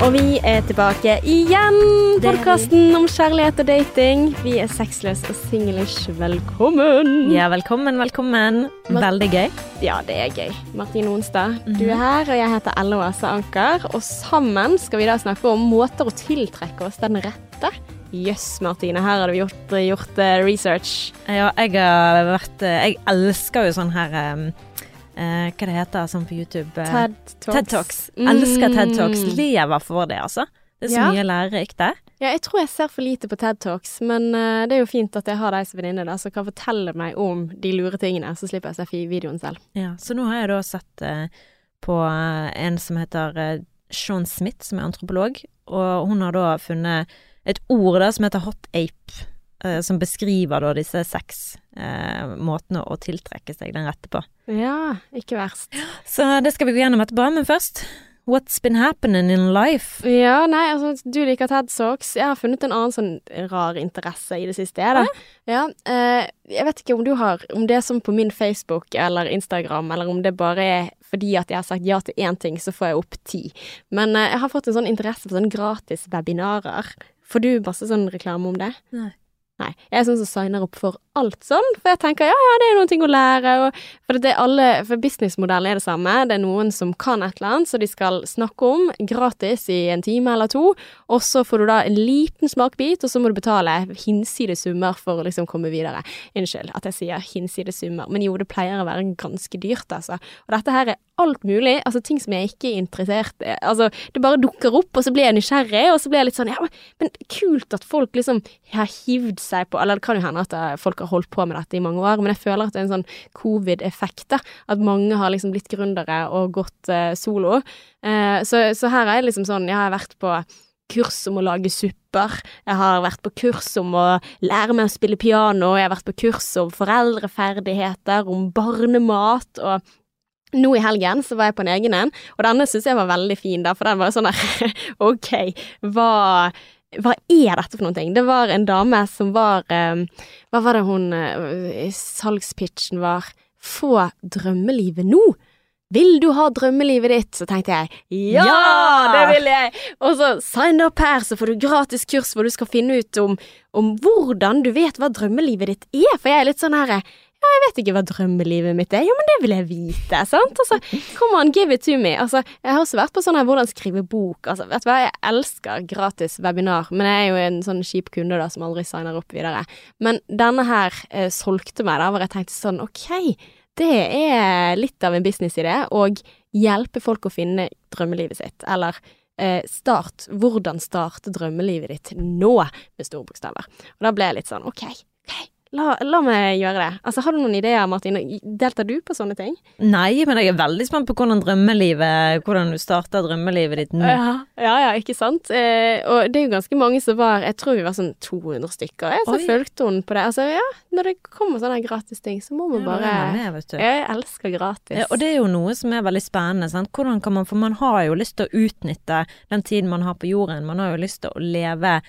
Og vi er tilbake igjen. Podkasten om kjærlighet og dating. Vi er sexløse og singlish. Velkommen. Ja, velkommen, velkommen. Veldig gøy. Ja, det er gøy. Martine Onstad, du er her, og jeg heter Ella Åse Anker. Og sammen skal vi da snakke om måter å tiltrekke oss den rette. Jøss, Martine, her har du gjort, gjort eh, research. Ja, jeg har vært eh, Jeg elsker jo sånn her um, eh, Hva det heter sånn på YouTube? eh, TED Talks. TED Talks. Elsker TED Talks. Mm. Lever for det, altså. Det er så Ja. mye lærerikt der. Ja, jeg tror jeg ser for lite på TED Talks, men uh, det er jo fint at jeg har deg som venninne da, som kan fortelle meg om de lure tingene, så slipper jeg å se videoen selv. Ja, så nå har jeg da sett uh, på uh, en som heter Sean Smith, som er antropolog, og hun har da funnet et ord da som heter hot ape, som beskriver da disse seks eh, måtene å tiltrekke seg den rette på. Ja, ikke verst. Så det skal vi gå gjennom etterpå, men først What's been happening in life? Ja, nei, altså, du liker TED Socks. Jeg har funnet en annen sånn rar interesse i det siste, jeg, da. Ja, eh, jeg vet ikke om du har Om det er sånn på min Facebook eller Instagram, eller om det bare er fordi at jeg har sagt ja til én ting, så får jeg opp ti. Men eh, jeg har fått en sånn interesse for sånn gratis webinarer. Får du masse sånn reklame om det? Nei. Nei. Jeg er sånn som signer opp for alt sånn, for jeg tenker ja, ja, det er noen ting å lære, og for For businessmodellen er det samme. Det er noen som kan et eller annet, så de skal snakke om gratis i en time eller to, og så får du da en liten smakbit, og så må du betale hinsides summer for å liksom komme videre. Unnskyld at jeg sier hinsides summer, men jo, det pleier å være ganske dyrt, altså. Og dette her er alt mulig, altså ting som jeg ikke er interessert i. Altså, det bare dukker opp, og så blir jeg nysgjerrig, og så blir jeg litt sånn ja, men kult at folk liksom har hivd seg på Eller det kan jo hende at eh, folk har holdt på med dette i mange år, men jeg føler at det er en sånn covid-effekt. At mange har liksom blitt gründere og gått eh, solo. Eh, så, så her er det liksom sånn, jeg har vært på kurs om å lage supper, jeg har vært på kurs om å lære meg å spille piano, jeg har vært på kurs om foreldreferdigheter, om barnemat og nå i helgen så var jeg på en egen en, og denne syns jeg var veldig fin, da, for den var sånn der OK, hva, hva er dette for noen ting? Det var en dame som var eh, Hva var det hun eh, Salgspitchen var Få drømmelivet nå! Vil du ha drømmelivet ditt? Så tenkte jeg ja, Ja! det vil jeg! Og så sign up her, så får du gratis kurs hvor du skal finne ut om, om hvordan du vet hva drømmelivet ditt er. For jeg er litt sånn her ja, jeg vet ikke hva drømmelivet mitt er. Jo, men det vil jeg vite, sant? Altså, come on, give it to me. Altså, jeg har også vært på sånn her hvordan skrive bok. Altså, vet du hva, jeg elsker gratis webinar, men jeg er jo en sånn kjip kunde da som aldri signer opp videre. Men denne her eh, solgte meg da, hvor jeg tenkte sånn, ok, det er litt av en businessidé, og hjelpe folk å finne drømmelivet sitt, eller eh, start, hvordan starte drømmelivet ditt nå, med store bokstaver. Og da ble jeg litt sånn, ok, la, la meg gjøre det. Altså, har du noen ideer, Martin? Deltar du på sånne ting? Nei, men jeg er veldig spent på hvordan drømmelivet Hvordan du starter drømmelivet ditt nå. Ja, ja, ja ikke sant? Eh, og det er jo ganske mange som var Jeg tror vi var sånn 200 stykker, jeg, så Oi. fulgte hun på det. Altså, ja, når det kommer sånne gratis ting, så må man Ja, bare med. Jeg elsker gratis. Og det er jo noe som er veldig spennende. Sant? Hvordan kan man, for man har jo lyst til å utnytte den tiden man har på jorden. Man har jo lyst til å leve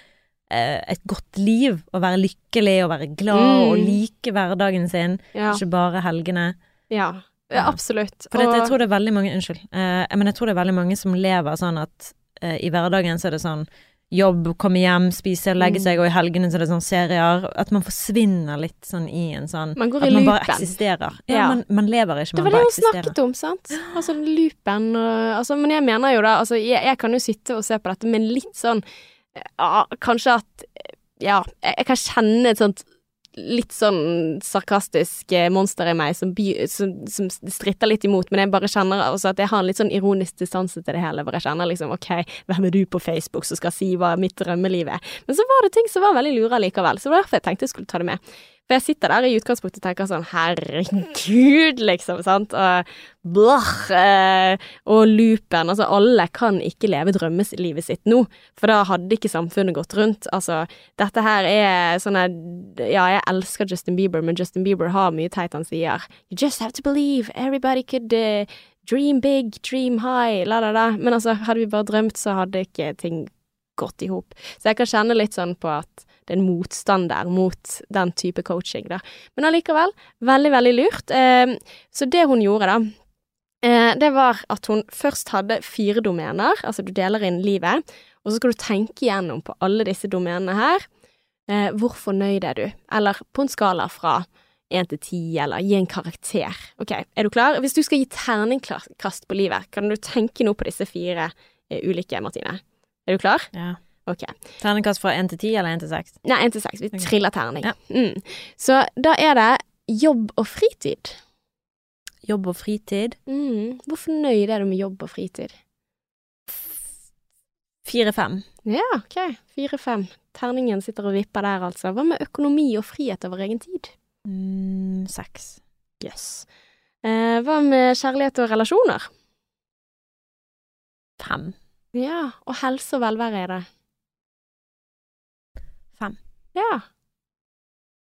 et godt liv, Å være lykkelig og være glad Mm. og like hverdagen sin, ja, ikke bare helgene. ja, ja, absolutt. For dette, jeg tror det er veldig mange Unnskyld. Eh, men jeg tror det er veldig mange som lever sånn at eh, i hverdagen så er det sånn jobb, komme hjem, spise, legge Mm. seg, og i helgene så er det sånn serier. At man forsvinner litt sånn i en sånn Man At man bare loopen. eksisterer. Ja, Ja. Man, man lever ikke, Det var det hun snakket om, sant? Altså loopen og altså, Men jeg mener jo da, altså jeg, jeg kan jo sitte og se på dette med litt sånn ja, Kanskje at Ja, jeg, kan kjenne et sånt litt sånn sarkastisk eh, monster i meg som, som, som stritter litt imot, men jeg bare kjenner altså at jeg har en litt sånn ironisk distanse til det hele, hvor jeg kjenner liksom ok, hvem er du på Facebook som skal si hva mitt drømmeliv er? Men så var det ting som var veldig lure likevel, så det var derfor jeg tenkte jeg skulle ta det med. For jeg sitter der i utgangspunktet og tenker sånn herregud, liksom, sant, og blah, eh, og loopen, altså alle kan ikke leve drømmelivet sitt nå, for da hadde ikke samfunnet gått rundt. Altså, dette her er sånn ja, jeg elsker Justin Bieber, men Justin Bieber har mye teit han sier. You just have to believe, everybody could uh, dream big, dream high, la la la. Men altså, hadde vi bare drømt, så hadde ikke ting gått i hop. Så jeg kan kjenne litt sånn på at det er en motstand der mot den type coaching, da. Men allikevel, veldig, veldig lurt. Eh, så det hun gjorde, da Eh, det var at hun først hadde fire domener, altså du deler inn livet, og så skal du tenke igjennom på alle disse domenene her. Eh, hvor fornøyd er du? Eller på en skala fra én til ti, eller gi en karakter. Ok, er du klar? Hvis du skal gi terningkast på livet, kan du tenke noe på disse fire eh, ulike, Martine? Er du klar? Ja. Ok. Terningkast fra én til ti eller én til seks? Nei, én til seks. Vi okay. triller terning. Ja. Mm. Så da er det jobb og fritid. Jobb og fritid. Mm. Hvor fornøyd er du med jobb og fritid? Fire-fem. Ja, ok. Fire-fem. Terningen sitter og vipper der, altså. Hva med økonomi og frihet over egen tid? Mm, seks. Jøss. Eh, hva med kjærlighet og relasjoner? Fem. Ja, og helse og velvære er det. Ja.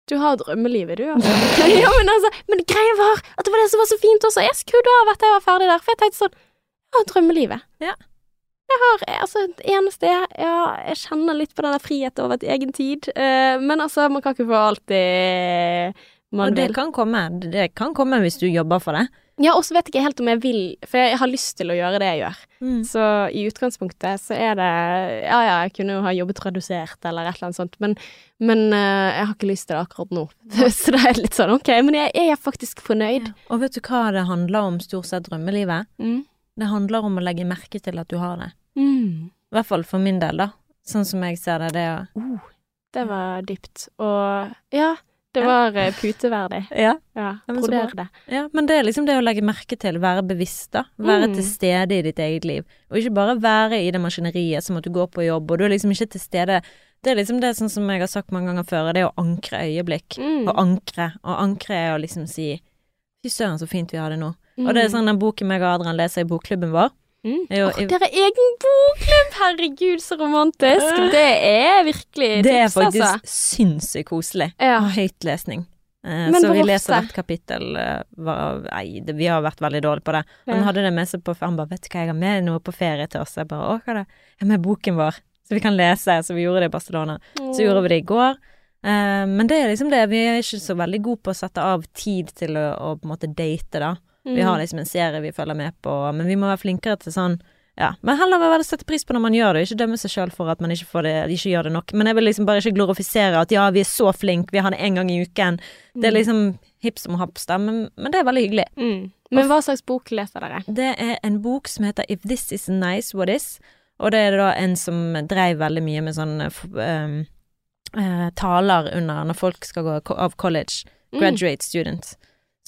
Du har drømmelivet, du, altså. ja, men altså, men greia var at det var det som var så fint også. Jeg skrudde av etter jeg var ferdig der, for jeg tenkte sånn Jeg har drømmelivet. Ja. Jeg har altså det eneste Ja, jeg kjenner litt på den der friheten over et egen tid, uh, men altså, man kan ikke få alt det man Og det vil. kan komme. Det kan komme hvis du jobber for det. Ja, og så vet jeg ikke helt om jeg vil, for jeg har lyst til å gjøre det jeg gjør. Mm. Så i utgangspunktet så er det Ja ja, jeg kunne jo ha jobbet redusert eller et eller annet sånt, men, men eh, jeg har ikke lyst til det akkurat nå. så det er litt sånn ok, men jeg, jeg er faktisk fornøyd. Og vet du hva det handler om, stort sett drømmelivet? Mm. Det handler om å legge merke til at du har det. Mm. I hvert fall for min del, da. Sånn som jeg ser det. Det å uh, det var dypt. Og ja, det var ja. puteverdig. Ja. Ja, broder det. ja. Men det er liksom det å legge merke til, være bevisst, da. Være Mm. til stede i ditt eget liv. Og ikke bare være i det maskineriet som at du går på jobb, og du er liksom ikke til stede. Det er liksom det sånn som jeg har sagt mange ganger før, det er å ankre øyeblikk. Mm. Å ankre. Og ankre er å liksom si Fy søren, så fint vi har det nå. Mm. Og det er sånn den boken meg og Adrian leser i bokklubben vår. Mm. er jo- Åh, dere har egen bokklubb! Herregud, så romantisk. Det er virkelig Det er faktisk altså. sinnssykt koselig. Ja. Høytlesning. Eh, Men så vi leser hvert kapittel eh, var, Nei, det, vi har vært veldig dårlige på det. Han hadde det med seg på Han bare 'Vet du hva, jeg har med noe på ferie til oss.' Jeg bare 'Å, hva er det?' 'Jeg har med boken vår, så vi kan lese.' Så vi gjorde det i Barcelona. Så gjorde vi det i går. Eh, men det er liksom det, vi er ikke så veldig gode på å sette av tid til å, å på en måte date, da. Vi har liksom en serie vi følger med på, men vi må være flinkere til sånn ja, men heller være sette pris på når man gjør det, ikke dømme seg sjøl for at man ikke, får det, ikke gjør det nok. Men jeg vil liksom bare ikke glorifisere at ja, vi er så flinke, vi har det én gang i uken. Det er liksom hipp som haps, da, men, men det er veldig hyggelig. mm. Men hva slags bok leser dere? Det er en bok som heter If This Is Nice, What Is? Og det er da en som dreiv veldig mye med sånn um, uh, taler under når folk skal gå av college. Mm. Graduate student.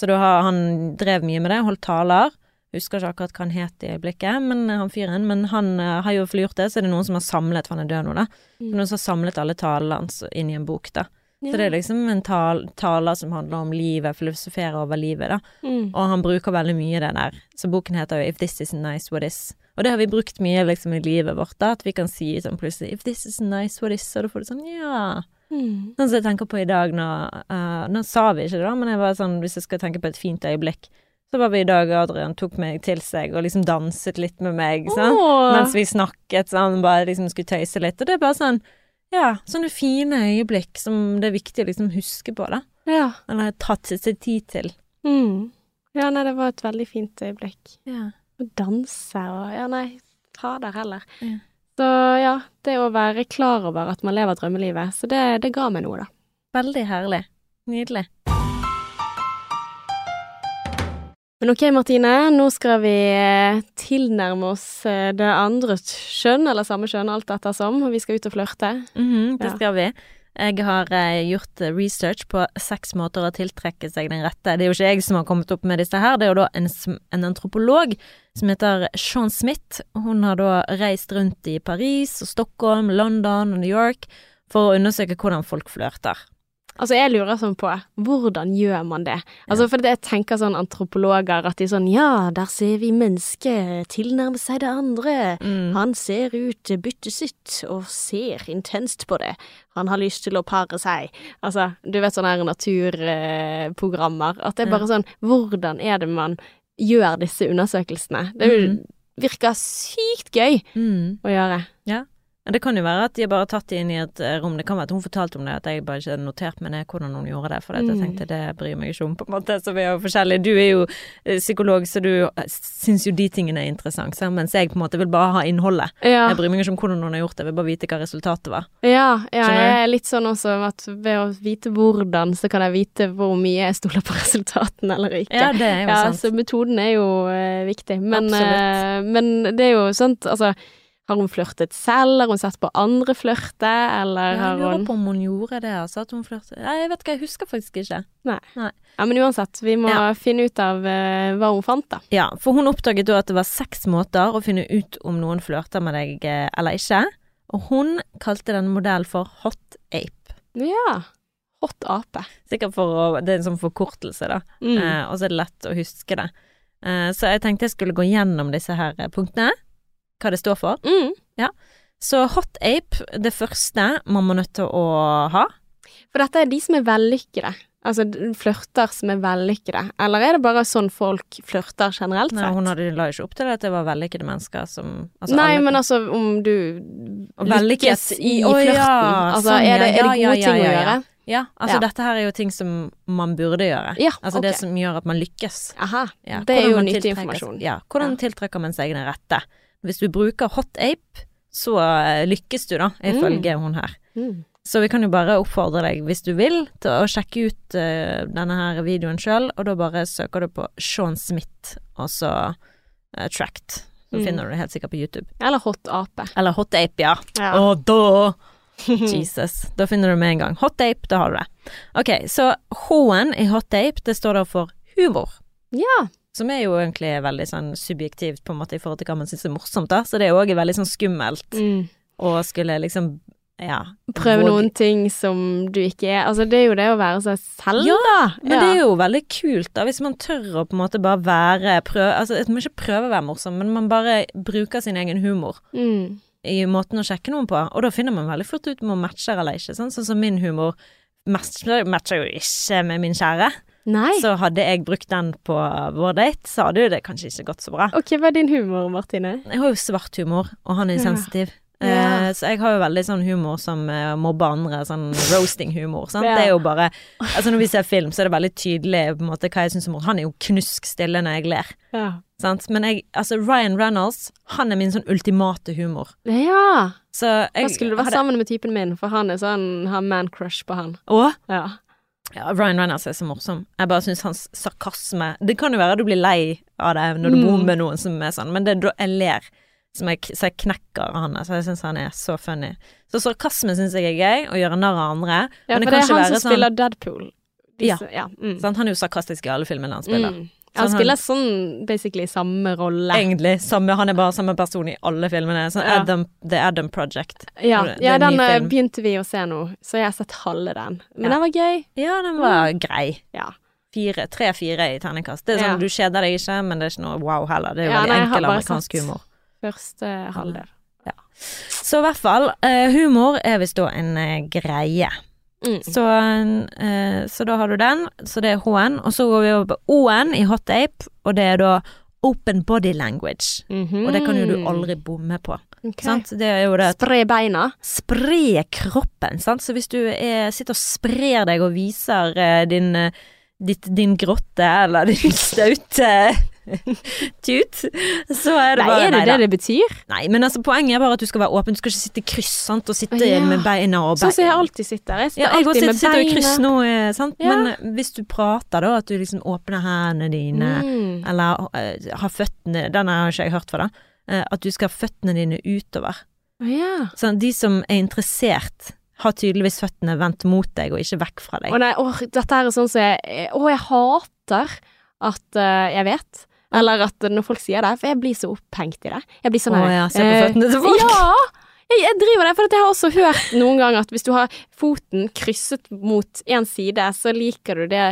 Så da har han drev mye med det, holdt taler. Husker ikke akkurat hva han het i øyeblikket, men eh, han fyren. Men han uh, har jo gjort det, så er det noen som har samlet, for han er død nå, da. Mm. Noen som har samlet alle talene hans inn i en bok, da. Ja. Så det er liksom en tal, taler som handler om livet, filosofere over livet, da. mm. Og han bruker veldig mye det der. Så boken heter jo If This Is Nice, What Is? Og det har vi brukt mye liksom i livet vårt, da. At vi kan si sånn plutselig If this is nice, what is? Og da får du sånn ja. Mm. Sånn som jeg tenker på i dag nå uh, Nå sa vi ikke det, da, men jeg var sånn hvis jeg skal tenke på et fint øyeblikk, så var vi i dag Adrian tok meg til seg og liksom danset litt med meg, sånn, oh. Mens vi snakket sånn, bare liksom skulle tøyse litt. Og det er bare sånn Ja, sånne fine øyeblikk som det er viktig å liksom huske på, da. Ja. Eller tatt seg tid til. Mm. Ja, nei, det var et veldig fint øyeblikk. Ja. Å danse og Ja, nei, fader heller. Ja. Så ja, det å være klar over at man lever drømmelivet, så det, det ga meg noe, da. Veldig herlig. Nydelig. Men ok, Martine, nå skal vi eh, tilnærme oss eh, det andre kjønn, eller samme kjønn, alt ettersom, og vi skal ut og flørte. Mhm, det Ja. skal vi. Jeg har eh, gjort eh, research på seks måter å tiltrekke seg den rette. Det er jo ikke jeg som har kommet opp med disse her, det er jo da en, en antropolog som heter Sean Smith. Hun har da reist rundt i Paris og Stockholm, London og New York for å undersøke hvordan folk flørter. Altså, jeg lurer sånn på, hvordan gjør man det? Altså, for det jeg tenker sånn antropologer, at de sånn, ja, der ser vi mennesket tilnærme seg det andre. Mm. Han ser ut byttet sitt og ser intenst på det. Han har lyst til å pare seg. Altså, du vet sånne her naturprogrammer. At det er bare sånn, hvordan er det man gjør disse undersøkelsene? Det Mhm. virker sykt gøy Mm. å gjøre. Det kan jo være at de har tatt det inn i et eh, rom. Det kan være at hun fortalte om det, at jeg bare ikke hadde notert meg ned hvordan hun gjorde det. For mm. jeg tenkte det bryr meg ikke om, på en måte. Så vi er jo forskjellige. Du er jo eh, psykolog, så du eh, syns jo de tingene er interessant. Mens jeg på en måte vil bare ha innholdet. Ja, Jeg bryr meg ikke om hvordan hun har gjort det, jeg vil bare vite hva resultatet var. ja, ja jeg er litt sånn også at ved å vite hvordan, så kan jeg vite hvor mye jeg stoler på resultatene eller ikke. Ja, det er jo Ja, sant. så metoden er jo eh, viktig. Men, eh, men det er jo sånt, altså Har hun flørtet selv? Har hun sett på andre flørte? Eller Jeg har lurer på om hun gjorde det, altså. At hun flørtet Nei, jeg vet ikke, jeg husker faktisk ikke. Ja, men uansett, vi må Ja. finne ut av uh, hva hun fant, da. Ja, for hun oppdaget da at det var seks måter å finne ut om noen flørter med deg eh, eller ikke. Og hun kalte den modellen for Hot Ape. Ja. Hot ape. Sikkert for å Det er en sånn forkortelse, da. Mm. Eh, og så er det lett å huske det. Eh, så jeg tenkte jeg skulle gå gjennom disse her eh, punktene. Hva det står for. Mm. Så Hot Ape, det første man må nødt til å ha. For dette er de som er vellykkede. Altså flørter som er vellykkede. Eller er det bare sånn folk flørter generelt sett? Nei, hun hadde, la ikke opp til det at det var vellykkede mennesker som altså Nei, alle- men altså om du lykkes i i- flørten. ja. Altså, sånn, er, det, er det ja, gode ja, ting å ja, ja. gjøre? Ja, altså Ja. dette her er jo ting som man burde gjøre. Ja, Altså det som gjør at man lykkes. Aha. Ja, Det er jo nyttig informasjon. Ja, hvordan Ja. tiltrekker man seg den rette. Hvis du bruker Hot Ape, så eh, lykkes du da, ifølge hun her. Mm. Så vi kan jo bare oppfordre deg, hvis du vil, til å sjekke ut uh, denne her videoen sjøl, og da bare søker du på Sean Smith, og så uh, Tracked. Så Mm. finner du det helt sikkert på YouTube. Eller hot ape. Eller Hot Ape, ja. Ja. Og da Jesus. Da finner du det med en gang. Hot Ape, da har du det. Ok, så H-en i Hot Ape, det står da for humor. ja. Som er jo egentlig veldig sånn subjektivt på en måte i forhold til hva man syns er morsomt, da. Så det er jo òg veldig sånn skummelt Mm. å skulle liksom, ja Prøve noen ting som du ikke er. Altså, det er jo det å være seg selv, Ja, da. Men det er jo veldig kult, da, hvis man tør å på en måte bare være prøve, Altså, man ikke prøve å være morsom, men man bare bruker sin egen humor mm. i måten å sjekke noen på, og da finner man veldig fort ut om man matcher eller ikke. Sånn, sånn som min humor matcher, matcher jo ikke med min kjære. Nei. Så hadde jeg brukt den på vår date, så hadde jo det kanskje ikke gått så bra. Ok, hva er din humor, Martine? Jeg har jo svart humor, og han er sensitiv. Ja. Eh, så jeg har jo veldig sånn humor som eh, mobber andre, sånn roasting-humor. Ja. Det er jo bare Altså når vi ser film, så er det veldig tydelig på en måte hva jeg syns om. Han er jo knusk stille når jeg ler. Ja. Sant? Men jeg, altså Ryan Reynolds, han er min sånn ultimate humor. Ja. Så jeg Da skulle du vært hadde- sammen med typen min, for han er sånn, har man-crush på han. Å? Ja. Ja, Ryan Reynolds er så morsom. Jeg bare syns hans sarkasme Det kan jo være du blir lei av det når du Mm. bor med noen som er sånn, men det er da jeg ler. Som jeg, så jeg knekker han. Så jeg syns han er så funny. Så sarkasme syns jeg er gøy, å gjøre narr av andre. Ja, men for det det er han som sånn spiller Deadpool. Ja. Disse- ja. Mm. sant? Han er jo sarkastisk i alle filmene han spiller. Mm. Så Han han- spiller sånn basically samme rolle. Egentlig samme, han er bare samme person i alle filmene. Sånn Ja. Adam, The Adam Project. Ja, Det ja den eh, begynte vi å se nå, så jeg har sett halve den. Men Ja. den var gøy. Ja, den var grei. Ja. Fire, Tre-fire i terningkast. Det er Ja. sånn, Du kjeder deg ikke, men det er ikke noe wow heller. Det er jo Ja, veldig nei, enkel amerikansk humor. Første halvdel. Så i hvert fall, eh, humor er visst da en eh, greie. Mm. Så, eh, så da har du den, så det er H-en. Og så går vi over på O-en i Hot Ape, og det er da open body language. Mhm. Og det kan jo du aldri bomme på. Okay. Sant? Det jo det Spre beina. Spre kroppen, sant. Så hvis du er, sitter og sprer deg og viser eh, din, eh, ditt, din grotte eller din staute tut, så er det Nei, bare er det nei det det betyr? Nei, men altså poenget er bare at du skal være åpen. Du skal ikke sitte i kryss sant, og sitte Ja. med beina og beina. Sånn som jeg alltid sitter. Jeg sitter ja, jeg alltid sitter, med sitter i kryss beina. nå, eh, sant? Ja. men eh, hvis du prater da, at du liksom åpner hendene dine, Mm. eller uh, har føttene Den har ikke jeg hørt fra, da. Uh, at du skal ha føttene dine utover. Ja. Sånn, de som er interessert, har tydeligvis føttene vendt mot deg, og ikke vekk fra deg. Å nei, åh, dette her er sånn som jeg Å, jeg hater at uh, jeg vet. Eller at når folk sier det, for jeg blir så opphengt i det. Jeg blir sånn Å ja, se på eh, føttene til folk. Ja! Jeg, jeg driver det, for jeg har også hørt noen ganger at hvis du har foten krysset mot én side, så liker du det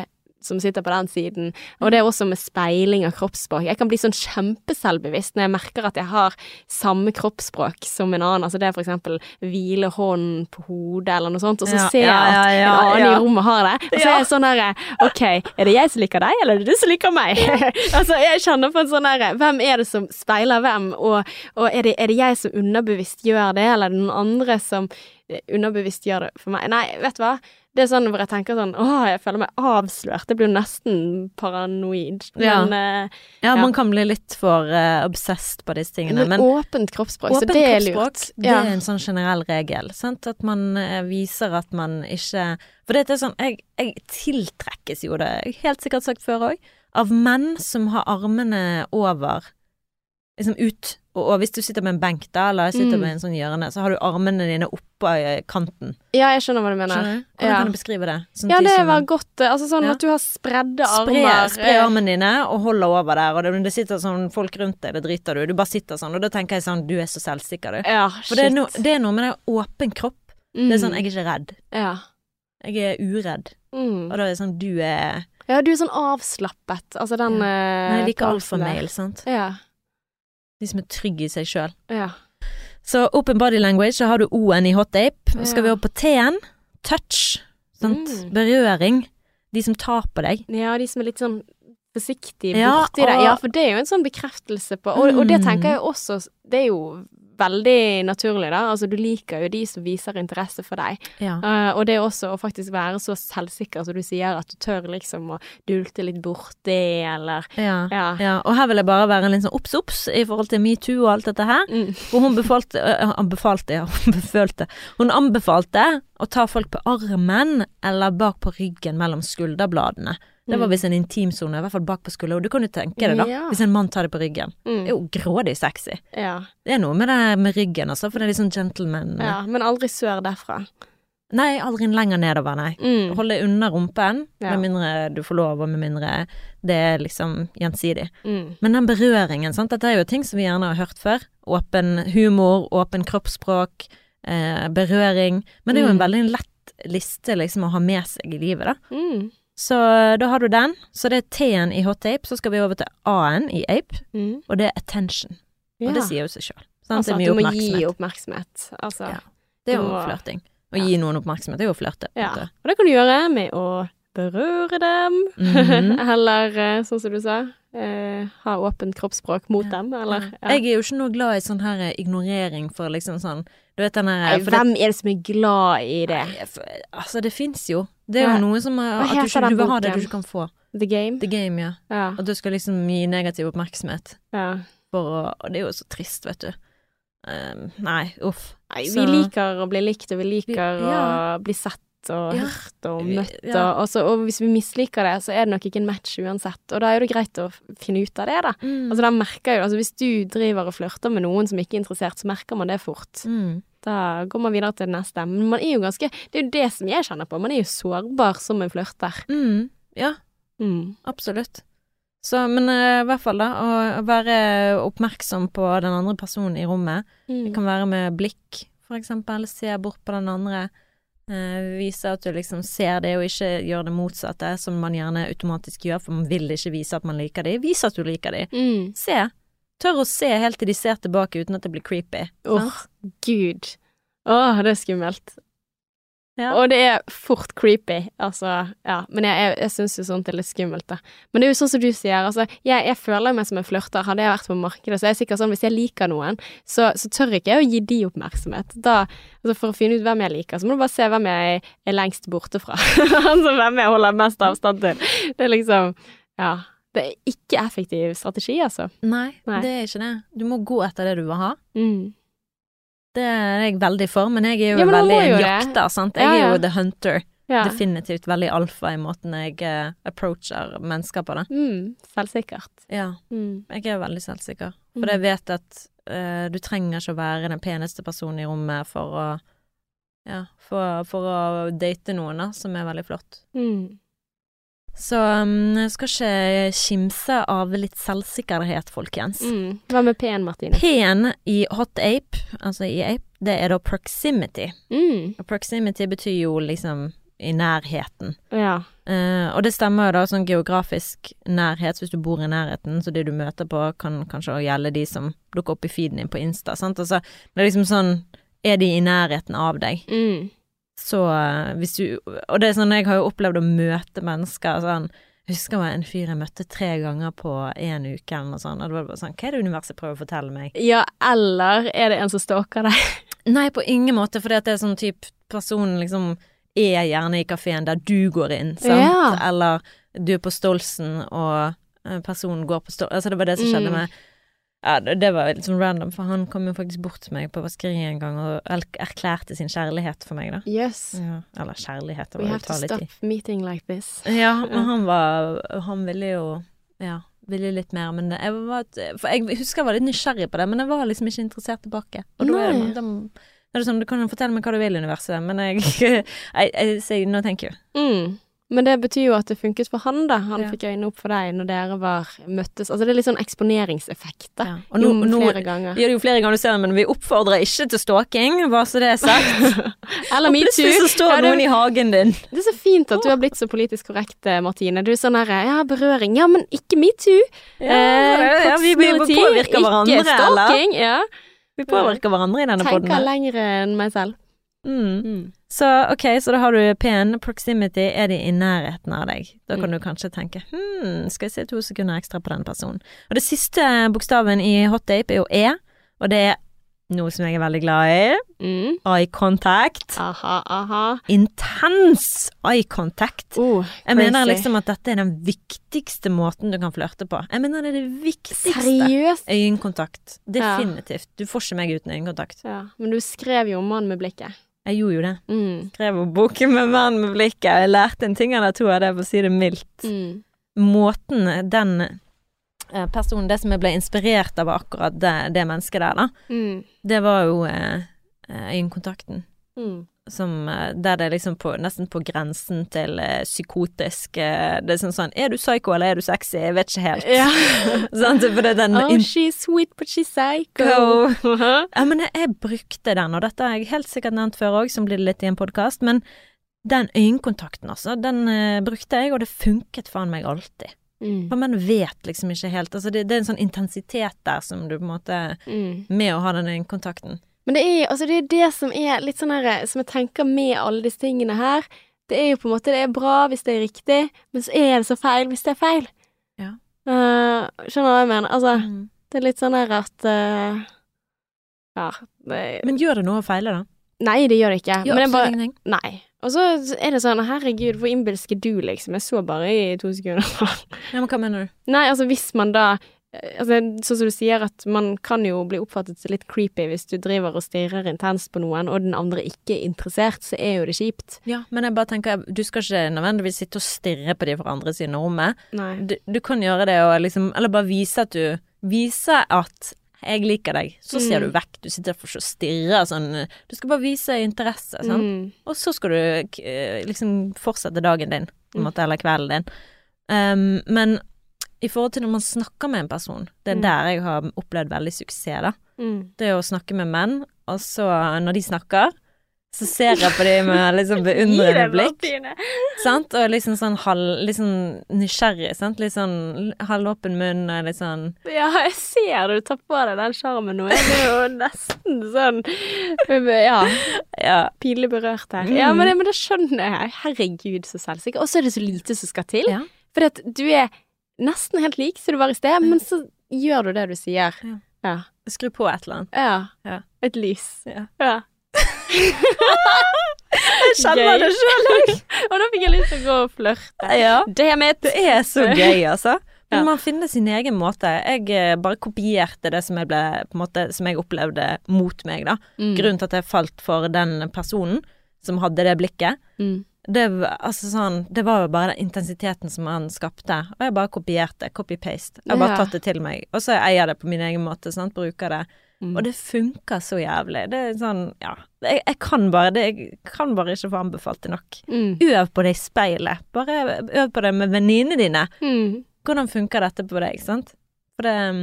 som sitter på den siden. Og det er også med speiling av kroppsspråk. Jeg kan bli sånn kjempeselvbevisst når jeg merker at jeg har samme kroppsspråk som en annen. Altså det er for eksempel hvile hånden på hodet eller noe sånt, og så Ja, ser jeg ja, ja, at en annen i rommet har det. Og så er jeg sånn herre OK, er det jeg som liker deg, eller er det du som liker meg? altså jeg kjenner på en sånn herre Hvem er det som speiler hvem, og, og er, det, er det jeg som underbevisst gjør det, eller er det noen andre som underbevisst gjør det for meg? Nei, vet du hva. Det er sånn hvor jeg tenker sånn Åh, jeg føler meg avslørt. Det blir jo nesten paranoid. Ja. Men, eh, Ja, Ja. man kan bli litt for uh, obsessed på disse tingene. men, Men åpent kroppsspråk, så det er kroppsspråk, lurt. det er en sånn generell regel. Sant? At man uh, viser at man ikke For det er sånn Jeg, jeg tiltrekkes jo, det har jeg helt sikkert sagt før òg, av menn som har armene over Liksom ut og, og hvis du sitter med en benk, da, eller sitter Mm. med en sånn hjørne, så har du armene dine oppå eh, kanten. ja, jeg skjønner hva du mener. Skjønner? Hvordan Ja. kan du beskrive det? Sånn Ja, det var godt. eh, Altså sånn Ja. at du har spredde Spre, armer. spre eh, armene dine og holder over der, og det, det sitter sånn folk rundt deg, det driter du. Du bare sitter sånn, og da tenker jeg sånn, du er så selvsikker, du. Ja, shit. For det er, no, det er noe med det åpen kropp. Det er sånn, Mm. jeg er ikke redd. Ja. Jeg er uredd. Mm. Og da er det sånn, du er Ja, du er sånn avslappet. Altså den Ja. eh, Nei, jeg liker alfamail, sant. Ja. De som er trygge i seg sjøl. Ja. Så open body language, så har du O-en i hot ape. Så skal vi over på T-en. Touch. Sant. Mm. Berøring. De som tar på deg. ja, de som er litt sånn forsiktige borti ja, og- Ja, for det er jo en sånn bekreftelse på Og, og det Mm. tenker jeg også Det er jo veldig naturlig, da. Altså, du liker jo de som viser interesse for deg. Ja. Uh, og det også å faktisk være så selvsikker som du sier, at du tør liksom å dulte litt borti, eller Ja. Ja. ja. Og her vil jeg bare være en litt sånn obs, obs i forhold til metoo og alt dette her. Mm. For hun befalte, uh, anbefalte, ja, hun befølte. Hun anbefalte å ta folk på armen eller bak på ryggen mellom skulderbladene. Det var hvis visst en intimsone, i hvert fall bak på skulderen. Du kan jo tenke deg, da, Ja. hvis en mann tar det på ryggen. Mm. Det er jo grådig sexy. Ja. Det er noe med det med ryggen, altså, for det er litt sånn gentleman. ja. Men aldri sør derfra. Nei, aldri lenger nedover, nei. Mm. Hold unna under rumpen, Ja. med mindre du får lov, og med mindre det er liksom gjensidig. Mm. Men den berøringen, sant, dette er jo ting som vi gjerne har hørt før. Åpen humor, åpen kroppsspråk, eh, berøring. Men det er jo en Mm. veldig lett liste liksom å ha med seg i livet, da. Mm. Så eh, da har du den. Så det er T-en i hot ape, så skal vi over til A-en i ape, Mm. og det er attention. Ja. Og det sier jo seg sjøl. altså, at du må gi oppmerksomhet. Altså. Ja. Det er jo må- flørting. Å Ja. gi noen oppmerksomhet, det er jo å flørte. Ja. Og det kan du gjøre med å berøre dem, Mhm. eller eh, sånn som du sa, eh, ha åpent kroppsspråk mot dem, eller ja. Jeg er jo ikke noe glad i sånn her ignorering for liksom sånn Du vet den her Hvem det- er det som er glad i det? Nei, for- Altså, det fins jo. Det er jo noe som er, At du, ikke, du vil ha det du ikke kan få. The Game? The game, ja. Ja. At du skal liksom gi negativ oppmerksomhet. ja. For Og det er jo så trist, vet du. Um, nei, uff. Nei, vi Så- liker å bli likt, og vi liker ja. å bli sett og hørt og Vi- møtt, ja. og, og, så, og hvis vi misliker det, så er det nok ikke en match uansett. Og da er det greit å finne ut av det, da. Mm. Altså, da merker jeg altså Hvis du driver og flørter med noen som ikke er interessert, så merker man det fort. mm. Da går man videre til det neste. Men man er jo ganske Det er jo det som jeg kjenner på. Man er jo sårbar som en flørter. Mm. Ja, Mm. absolutt. Så, men eh, i hvert fall, da, å være oppmerksom på den andre personen i rommet. Det Mm. kan være med blikk, for eksempel. Se bort på den andre. Eh, vise at du liksom ser det, og ikke gjør det motsatte, som man gjerne automatisk gjør, for man vil ikke vise at man liker dem. Vis at du liker dem. Mm. Se. Tør å se helt til de ser tilbake uten at det blir creepy. Åh, oh, gud. Åh, det er skummelt. Ja. Og det er fort creepy, altså, ja. Men jeg, jeg, jeg syns jo sånt er litt skummelt, da. Men det er jo sånn som du sier, altså, jeg, jeg føler meg som en flørter. Hadde jeg vært på markedet, så er jeg sikkert sånn, hvis jeg liker noen, så, så tør ikke jeg å gi de oppmerksomhet. Da, altså for å finne ut hvem jeg liker, så må du bare se hvem jeg er lengst borte fra. altså hvem jeg holder mest avstand til. Det er liksom, ja. Det er ikke effektiv strategi, altså. Nei, Nei. det er ikke det. Du må gå etter det du vil ha. Mm. Det er jeg veldig for, men jeg er jo Ja, veldig en jakter, sant. Jeg Ja, er jo the hunter. Ja. Definitivt veldig alfa i måten jeg uh, approacher mennesker på det. Mm. Selvsikkert. Ja, Mm. jeg er veldig selvsikker. Mm. For jeg vet at uh, du trenger ikke å være den peneste personen i rommet for å ja, for, for å date noen da, som er veldig flott. Mm. Så um, skal ikke kimse av litt selvsikkerhet, folkens. Mm. Hva med P-en, Martine? P-en i hot ape, altså i ape, det er da proximity. Mm. Og proximity betyr jo liksom i nærheten. Ja. Uh, og det stemmer jo da, sånn geografisk nærhet, så hvis du bor i nærheten, så de du møter på kan kanskje gjelde de som dukker opp i feeden din på Insta, sant. Altså, det er liksom sånn, er de i nærheten av deg, Mm. Så eh, hvis du Og det er sånn, jeg har jo opplevd å møte mennesker sånn jeg husker jeg en fyr jeg møtte tre ganger på en uke eller noe sånt, og det var bare sånn, hva er det universet prøver å fortelle meg? Ja, eller er det en som stalker deg? Nei, på ingen måte, at det er sånn type personen liksom er gjerne i kafeen der du går inn, sant? Ja. Eller du er på Stolsen, og eh, personen går på Stolsen Altså, det var det som skjedde Mm. med Ja, det, var litt sånn random, for han kom jo faktisk bort til meg på vaskeriet en gang og er- erklærte sin kjærlighet for meg, da. Yes. Ja, eller kjærlighet, det We var jo have to ta litt stop meeting like this. Ja, men han var Han ville jo Ja, ville litt mer, men jeg var For jeg husker jeg var litt nysgjerrig på det, men jeg var liksom ikke interessert tilbake. Og da er, det- da er det sånn, du kan fortelle meg hva du vil, i universet, men jeg, I, I sier no thank you. Mm. Men det betyr jo at det funket for han, da. Han Ja. fikk øynene opp for deg når dere var møttes. Altså det er litt sånn eksponeringseffekt, da. Ja. Og nå, Jo, flere ganger. Ja, det jo flere ganger du ser det, men vi oppfordrer ikke til stalking, bare så det er sagt. Eller metoo. plutselig så står Ja, noen i hagen din. Det er så fint at du har blitt så politisk korrekt, eh, Martine. Du er sånn her Ja, berøring. Ja, men ikke metoo. Ja, ja, vi, vi påvirker hverandre, Ikke eller? stalking. Ja. Vi påvirker hverandre i denne podden. Tenker lenger enn meg selv. Mm. Så ok, så da har du pen proximity, er de i nærheten av deg? Da kan Mm. du kanskje tenke hm, skal jeg se to sekunder ekstra på den personen. Og det siste bokstaven i hotdape er jo E, og det er noe som jeg er veldig glad i. Mm. Eye contact. Aha, aha. Intens eye contact. Oh, Jeg mener liksom at dette er den viktigste måten du kan flørte på. Jeg mener det er det viktigste. Seriøst? Øyekontakt. Ja. Definitivt. Du får ikke meg uten øyekontakt. Ja, men du skrev jo om mannen med blikket. Jeg gjorde jo det. Mm. Skrev jo boken med mann med blikket. Jeg lærte en ting eller to av det, for å si det mildt. Mm. Måten den eh, personen Det som jeg ble inspirert av akkurat det, det mennesket der, da, Mm. det var jo eh, eh, øyekontakten. Mm. Som, eh, der det er liksom på, nesten på grensen til eh, psykotisk eh, Det er sånn sånn Er du psycho eller er du sexy? Jeg vet ikke helt. Ja. sånn, For det er den oh, she's sweet, but she's psycho. Ja, men jeg, jeg brukte den, og dette har jeg helt sikkert nevnt før òg, som blir litt i en podkast, men den øyekontakten, altså, den eh, brukte jeg, og det funket faen meg alltid. Mm. For menn vet liksom ikke helt, altså det, det er en sånn intensitet der som du på en måte Mm. Med å ha den øyekontakten. Men det er, altså det er det som er litt sånn her Som jeg tenker med alle disse tingene her. Det er jo på en måte Det er bra hvis det er riktig, men så er det så feil hvis det er feil. Ja. Uh, skjønner du hva jeg mener? Altså, Mm. det er litt sånn her at uh, Ja. Det, Men gjør det noe å feile, da? nei, det gjør det ikke. Gjør men det er bare. Nei. Og så er det sånn Herregud, hvor innbilsk er du, liksom? Jeg så bare i to sekunder. Ja, men hva mener du? Nei, altså hvis man da eh, Altså, sånn som du sier, at man kan jo bli oppfattet som litt creepy hvis du driver og stirrer intenst på noen, og den andre ikke er interessert, så er jo det kjipt. Ja, men jeg bare tenker, du skal ikke nødvendigvis sitte og stirre på de fra andre siden av rommet. Du, du kan gjøre det og liksom Eller bare vise at du Vise at jeg liker deg. Så ser Mm. du vekk. Du sitter for å stirre sånn Du skal bare vise interesse, sant. Mm. Og så skal du eh, liksom fortsette dagen din, på en Mm. måte, eller kvelden din. Um, men i forhold til når man snakker med en person, det er Mm. der jeg har opplevd veldig suksess, da. Mm. Det å snakke med menn, og så, når de snakker, så ser jeg på dem med liksom beundrende blikk. Sant? Og liksom sånn halv sånn nysgjerrig, sant. Litt sånn halvåpen munn og litt sånn Ja, jeg ser du tar på deg den sjarmen nå. Jeg er jo nesten sånn Ja, Ja. pinlig berørt her. Mm. Ja, men det, men det skjønner jeg. Herregud, så selvsikker. Og så er det så lite som skal til. ja. For at du er nesten helt lik som du var i sted, men så gjør du det du sier. Ja. Ja. Skru på et eller annet. Ja. Ja. Et lys. Ja. Ja. Jeg kjenner det sjøl òg. Og da fikk jeg lyst til å gå og flørte. Ja. Det er så gøy, altså. Men man finner sin egen måte. Jeg eh, bare kopierte det som jeg ble måte, som jeg opplevde mot meg, da. Mm. Grunnen til at jeg falt for den personen som hadde det blikket, Mm. Det, altså sånn, det var jo bare den intensiteten som han skapte. Og jeg bare kopierte. Copy-paste. Jeg har bare tatt det til meg. Og så eier jeg det på min egen måte. Sant? Bruker det. Mm. Og det funker så jævlig. Det er sånn, ja. Jeg, jeg kan bare det. Jeg kan bare ikke få anbefalt det nok. Mm. Øv på det i speilet. Bare øv på det med venninnene dine. Mm. Hvordan funker dette på deg, sant? For det um,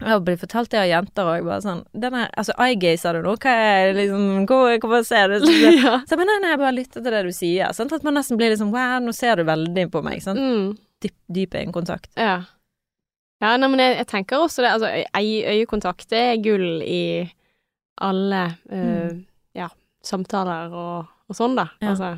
Jeg har blitt fortalt det av jenter òg, bare sånn den her, Altså, eye sa du nå? Hva er liksom Hvor, Hvorfor ser du sånn? ja. Så jeg bare, nei, nei, jeg bare lytter til det du sier. Sant? At man nesten blir liksom Wow, nå ser du veldig på meg. Sant? Mm. Dyp, dyp øyekontakt. Ja. Ja, nei, men jeg, jeg tenker også det. Altså, øyekontakt det er gull i alle eh, ja, samtaler og, og sånn, da. Ja. Altså.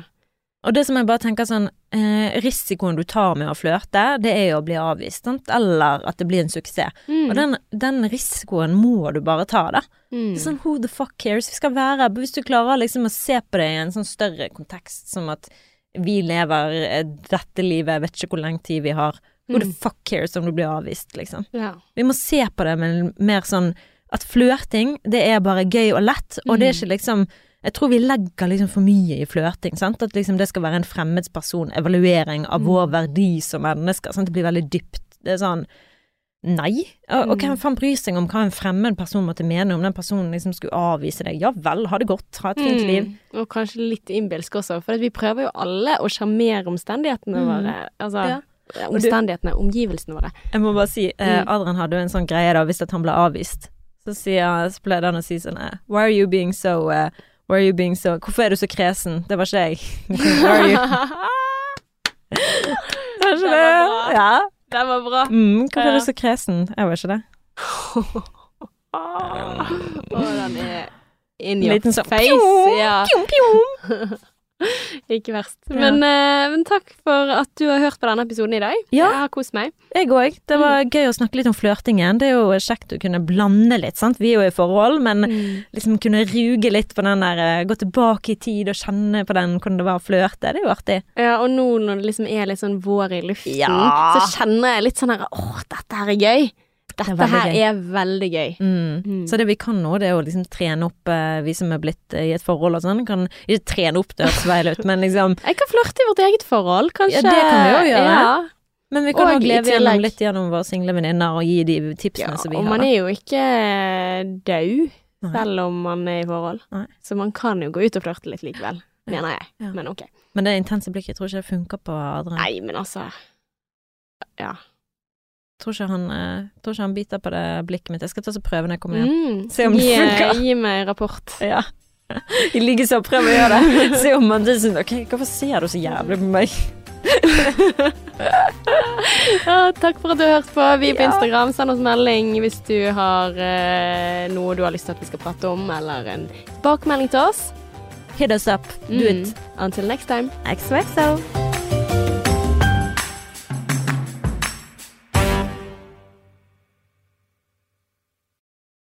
Og det som jeg bare tenker sånn eh, Risikoen du tar med å flørte, det er jo å bli avvist, sant? Eller at det blir en suksess. Mm. Og den, den risikoen må du bare ta, da. mm. Sånn who the fuck cares? Vi skal være Hvis du klarer liksom å se på det i en sånn større kontekst, som at vi lever eh, dette livet, jeg vet ikke hvor lenge tid vi har. Who the Mm. fuck cares om du blir avvist, liksom. Ja. Vi må se på det med mer sånn at flørting, det er bare gøy og lett, og det er Mm. ikke liksom Jeg tror vi legger liksom for mye i flørting, sant. At liksom det skal være en fremmedsperson, evaluering av Mm. vår verdi som mennesker. Sant? Det blir veldig dypt. Det er sånn Nei. Og, Mm. hvem faen bryr seg om hva en fremmed person måtte mene om den personen liksom skulle avvise deg? Ja vel, ha det godt, ha et fint Mm. liv. Og kanskje litt innbilsk også, for vi prøver jo alle å sjarmere omstendighetene Mm. våre. Altså Ja. omstendighetene, omgivelsene våre. Jeg må bare si, eh, Mm. Adrian hadde jo en sånn greie da, hvis at han ble avvist. Så, sier, så pleide han å si sånn eh, Why are you being so eh, Why are you being so Hvorfor er du så kresen? Det var ikke jeg. Why are you Det var ikke det. var bra. Ja. Den var bra. Mm, hvorfor er du så kresen? Jeg var ikke det. Å, den er in your Liten sånn face. Pjom, Ja. pjom, pjong. Ikke verst. Ja. Men, eh, men takk for at du har hørt på denne episoden i dag. Ja. Jeg har kost meg. Jeg òg. Det var gøy å snakke litt om flørtingen. Det er jo kjekt å kunne blande litt, sant. Vi er jo i forhold, men liksom kunne ruge litt på den der eh, Gå tilbake i tid og kjenne på den hvordan det var å flørte. Det er jo artig. Ja, og nå når det liksom er litt sånn vår i luften, Ja. så kjenner jeg litt sånn her Åh, dette her er gøy. Dette veldig her er veldig gøy. Mm. Mm. Så det vi kan nå, det er å liksom trene opp eh, vi som er blitt eh, i et forhold og sånn. Kan ikke trene opp, det høres feil ut, men liksom Jeg kan flørte i vårt eget forhold, kanskje. Ja, det kan vi òg gjøre. Ja. Men vi kan òg leve gjennom litt gjennom våre single venninner og gi de tipsene Ja, som vi og man er jo ikke død selv om man er i forhold. Nei. Så man kan jo gå ut og flørte litt likevel, mener jeg. Ja. Men ok. Men det intense blikket jeg tror ikke det funker på Adrian. Nei, men altså Ja. Tror ikke han, eh, tror ikke han biter på det blikket mitt. Jeg skal ta så prøve når jeg kommer hjem. Mm. Se om det gi, funker. gi meg rapport. Ja. I likeså prøv å gjøre det. Se om man sånn Ok, hvorfor ser du så jævlig på meg? Ja, takk for at du har hørt på. Vi er på Ja. Instagram. Send oss melding hvis du har eh, noe du har lyst til at vi skal prate om, eller en bakmelding til oss. Hit us up. Do Mm. it. Until next time. XOXO.